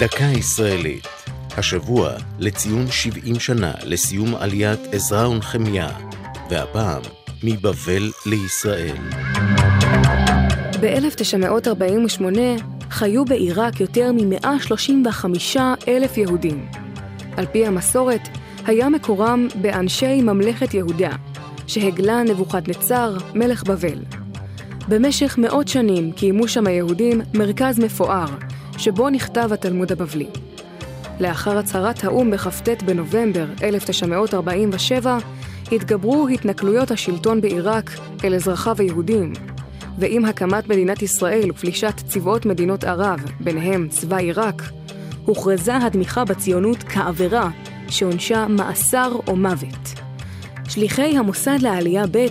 דקה ישראלית, השבוע לציון 70 שנה לסיום עליית עזרא ונחמיה, והפעם מבבל לישראל. ב-1948 חיו בעיראק יותר מ-135 אלף יהודים. על פי המסורת, היה מקורם באנשי ממלכת יהודה, שהגלה נבוכדנצר, מלך בבל. במשך מאות שנים קיימו שם היהודים מרכז מפואר, שבו נכתב התלמוד הבבלי. לאחר הצהרת האו"ם בכ"ט בנובמבר 1947, התגברו התנכלויות השלטון בעיראק אל אזרחיו היהודים, ועם הקמת מדינת ישראל ופלישת צבאות מדינות ערב, ביניהם צבא עיראק, הוכרזה התמיכה בציונות כעבירה שעונשה מאסר או מוות. שליחי המוסד לעלייה ב'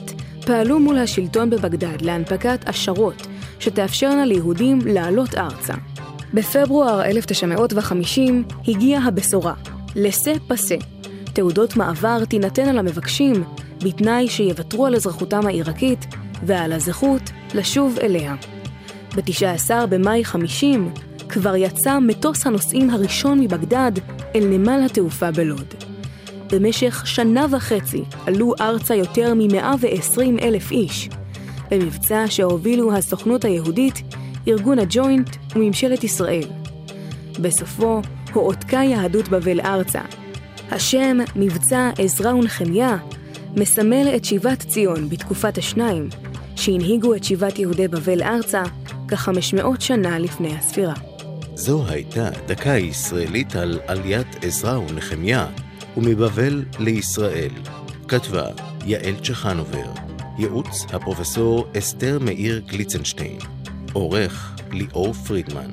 פעלו מול השלטון בבגדד להנפקת השערות שתאפשרנה ליהודים לעלות ארצה. בפברואר 1950 הגיעה הבשורה, לסה פסה. תעודות מעבר תינתן על המבקשים, בתנאי שיוותרו על אזרחותם העיראקית ועל הזכות לשוב אליה. ב-19 במאי 50 כבר יצא מטוס הנוסעים הראשון מבגדד אל נמל התעופה בלוד. במשך שנה וחצי עלו ארצה יותר מ-120 אלף איש, במבצע שהובילו הסוכנות היהודית, ארגון הג'וינט וממשלת ישראל. בסופו הועתקה יהדות בבל ארצה. השם מבצע עזרא ונחמיה מסמל את שיבת ציון בתקופת השניים, שהנהיגו את שיבת יהודי בבל ארצה כ-500 שנה לפני הספירה. זו הייתה דקה ישראלית על עליית עזרא ונחמיה ומבבל לישראל. כתבה יעל צ'חנובר, ייעוץ הפרופסור אסתר מאיר גליצנשטיין, עורך ליאור פרידמן.